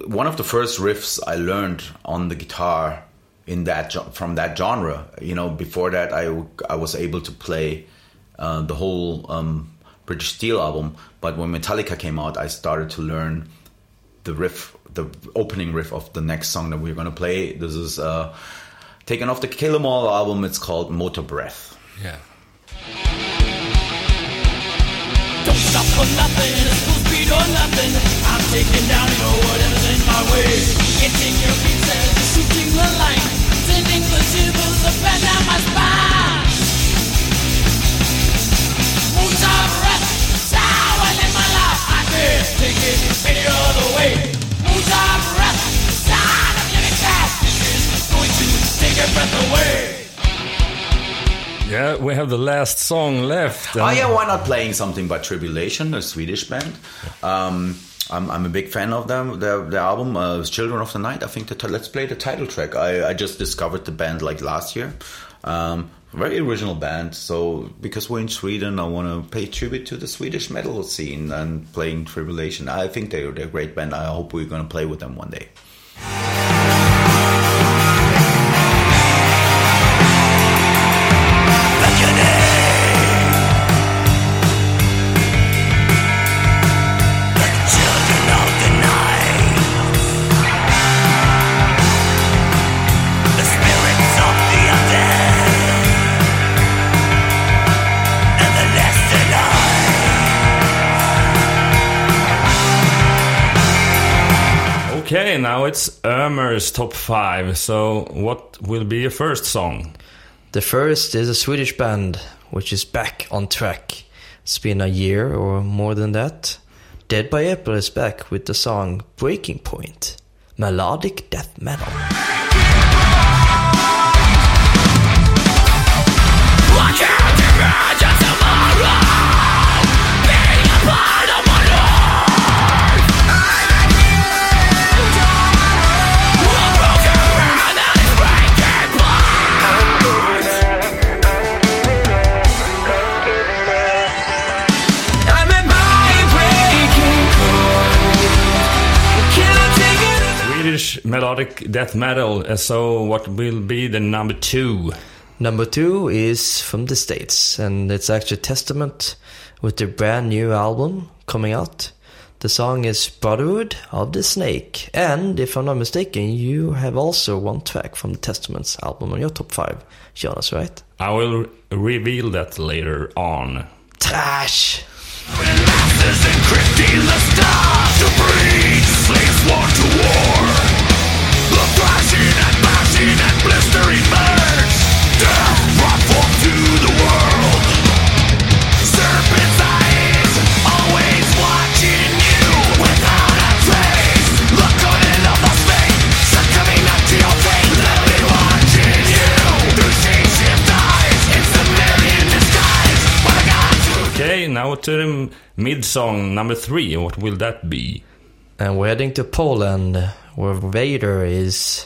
one of the first riffs I learned on the guitar in that from that genre. You know, before that I I was able to play uh, the whole um, British Steel album, but when Metallica came out, I started to learn the riff, the opening riff of the next song that we're gonna play. This is uh, taken off the Kill 'Em All album. It's called Motorbreath. Yeah. Don't stop for nothing, it's full speed or nothing. I'm taking down your whatever's in my way. Getting your beats and shooting the line. Sending the shivers up and down my spine. Moons of breath, sour in my life. I can't take it any other way. Moons of breath, sound of living fast. Is going to take your breath away. Yeah, we have the last song left. Oh and- yeah, why not playing something by Tribulation, a Swedish band? Um, I'm, I'm a big fan of them. Their, their album, uh, Children of the Night. I think the ti- let's play the title track. I, I just discovered the band like last year. Um, very original band. So because we're in Sweden, I want to pay tribute to the Swedish metal scene and playing Tribulation. I think they're, they're a great band. I hope we're going to play with them one day. It's Ömer's top five. So, what will be your first song? The first is a Swedish band which is back on track. It's been a year or more than that. Dead by April is back with the song Breaking Point. Melodic death metal. Swedish melodic death metal. Uh, so, what will be the number two? Number two is from the States, and it's actually Testament with their brand new album coming out. The song is Brotherhood of the Snake, and if I'm not mistaken, you have also one track from the Testament's album on your top five, Jonas, right? I will reveal that later on. Trash! Masters encrypting the stars to breed slaves war to war. The and blistering birds. Death brought forth to the world. Serpent's eyes always watching you without a trace. The covenant of the snake succumbing up to your fate. Let me watching you through shade eyes. It's the Marian disguise. But I got to Okay, now to the mid song number three. What will that be? And we're heading to Poland, where Vader is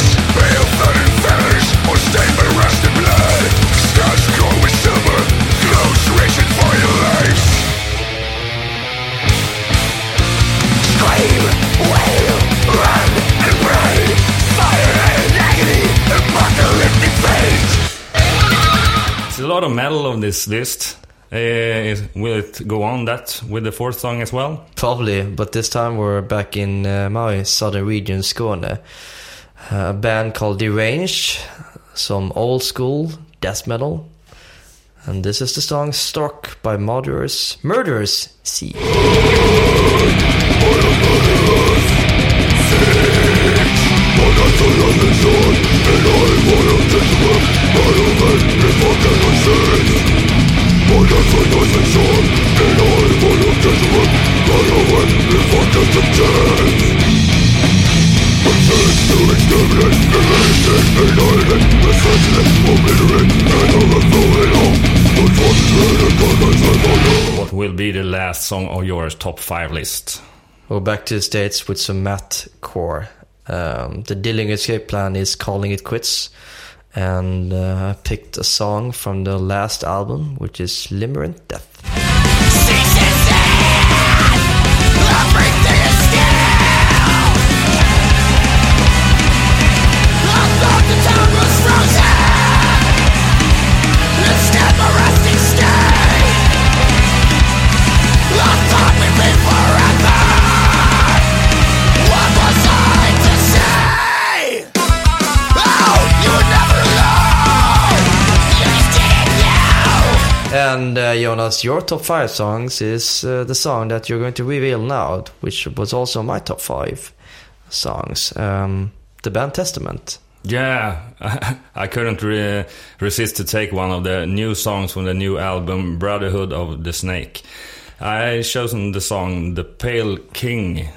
lot of metal on this list. Uh, is- will it go on that with the fourth song as well? Probably, but this time we're back in uh, my southern region, Skåne. Uh, a band called Deranged, some old school death metal. And this is the song Stork by Murderers, Murderers Sea. What will be the last song of your top five list? We're back to the States with some math core. Um, the Dillinger Escape Plan is calling it quits. And uh, I picked a song from the last album, which is Limerent Death. And uh, Jonas, your top five songs is uh, the song that you're going to reveal now, which was also my top five songs. Um, the band Testament. Yeah, I couldn't re- resist to take one of the new songs from the new album Brotherhood of the Snake. I chosen the song The Pale King,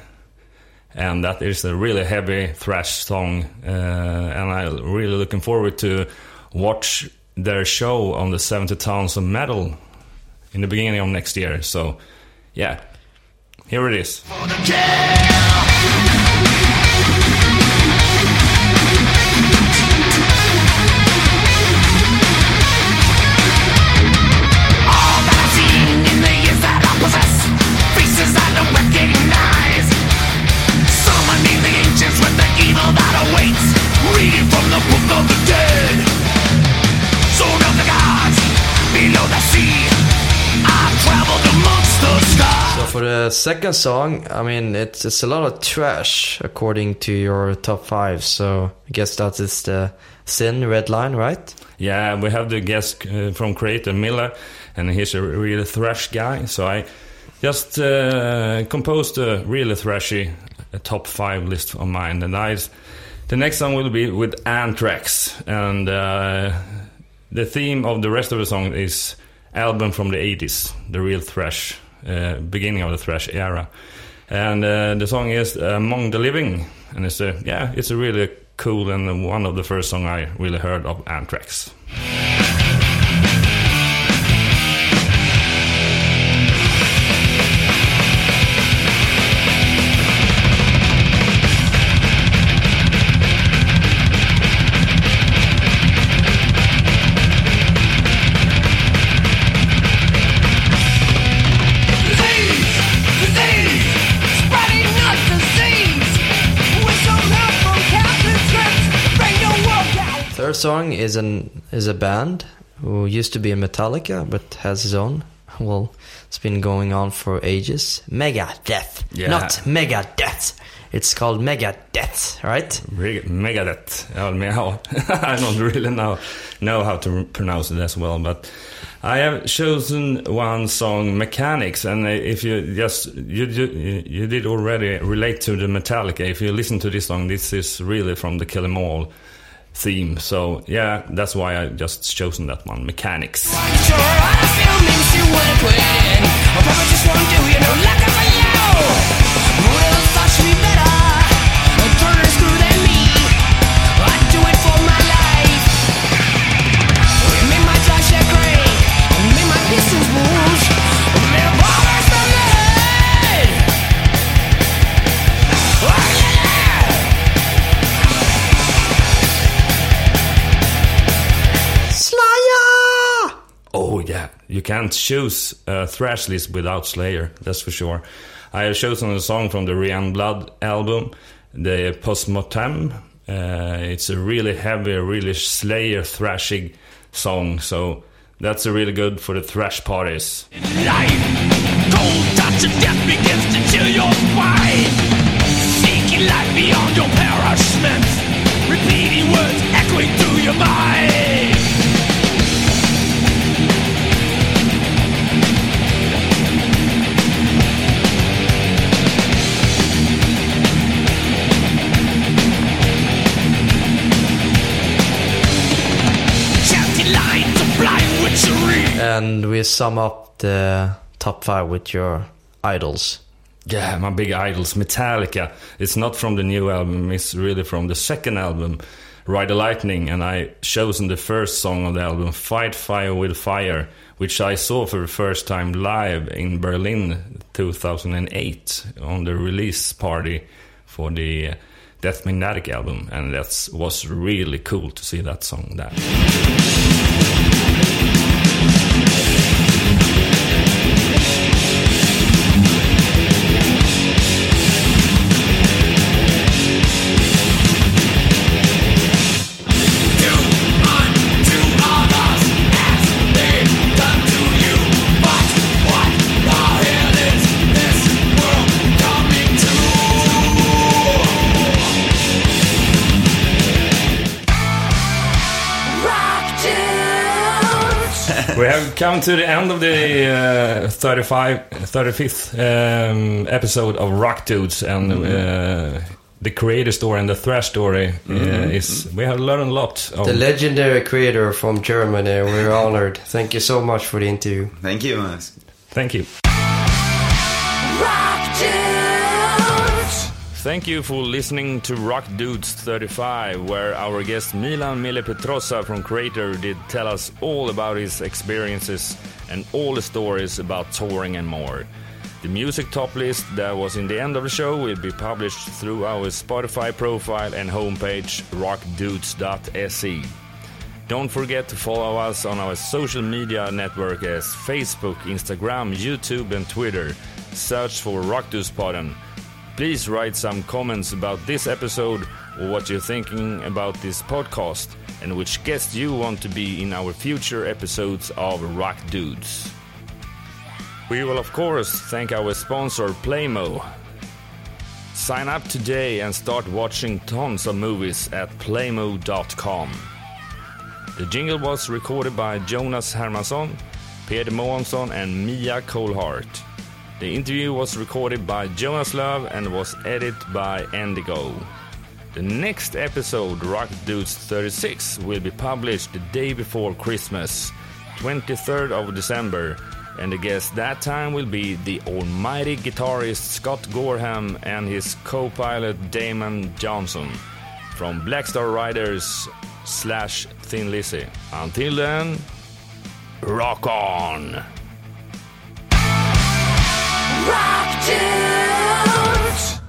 and that is a really heavy thrash song, uh, and I'm really looking forward to watch their show on the 70 Tons of Metal in the beginning of next year. So, yeah, here it is. The second song, I mean, it's it's a lot of trash according to your top five. So I guess that is the Sin Red Line, right? Yeah, we have the guest uh, from Kreator Mille, and he's a real thrash guy. So I just uh, composed a really thrashy uh, top five list of mine, and I, the next song will be with Anthrax, and uh, the theme of the rest of the song is album from the 80s, the real thrash, uh, beginning of the thrash era, and uh, the song is Among the Living, and it's a yeah, it's a really cool and one of the first song I really heard of Anthrax. Song is an is a band who used to be in Metallica but has his own. Well, it's been going on for ages. Megadeth, Yeah. not Megadeth. It's called Megadeth, right? Megadeth. Ja, men ja, I don't really know know how to pronounce it as well, but I have chosen one song, "Mechanix," and if you just you you, you did already relate to the Metallica. If you listen to this song, this is really from the Kill 'Em All theme. So yeah, that's why I just chosen that one, "Mechanix." Sure, you can't choose a thrash list without Slayer. That's for sure. I have chosen a song from the Reign in Blood album, the Postmortem. Uh, it's a really heavy, really Slayer thrashing song. So that's a really good for the thrash parties. life. Cold touch of death begins to chill your spine. Seeking life beyond your. Repeating words echoing through your mind. And we sum up the top five with your idols. Yeah, my big idols, Metallica. It's not from the new album, it's really from the second album, Ride the Lightning, and I chosen the first song on the album, Fight Fire with Fire, which I saw for the first time live in Berlin 2008 on the release party for the uh, Death Magnetic album, and that was really cool to see that song there. Come to the end of the uh, 35, 35th um, episode of Rock Dudes, and uh, the Kreator story and the thrash story uh, is. We have learned a lot. Of, The legendary Kreator from Germany. We're honored. Thank you so much for the interview. Thank you. Max. thank you. Rock dudes. Thank you for listening to Rock Dudes 35, where our guest Miland Mille Petrozza from Kreator did tell us all about his experiences and all the stories about touring and more. The music top list that was in the end of the show will be published through our Spotify profile and homepage rockdudes.se. Don't forget to follow us on our social media network as Facebook, Instagram, YouTube, and Twitter. Search for Rock Dudes Rockduspodden. Please write some comments about this episode or what you're thinking about this podcast and which guest you want to be in our future episodes of Rock Dudes. We will, of course, thank our sponsor Plejmo. Sign up today and start watching tons of movies at plejmo.com. The jingle was recorded by Jonas Hermansson, Peter Månsson, and Mia Colhart. The interview was recorded by Jonas Love and was edited by Endigo. The next episode, Rock Dudes 36, will be published the day before Christmas, 23rd of December, and the guest that time will be the almighty guitarist Scott Gorham and his co-pilot Damon Johnson from Black Star Riders slash Thin Lizzy. Until then, rock on! rock dudes.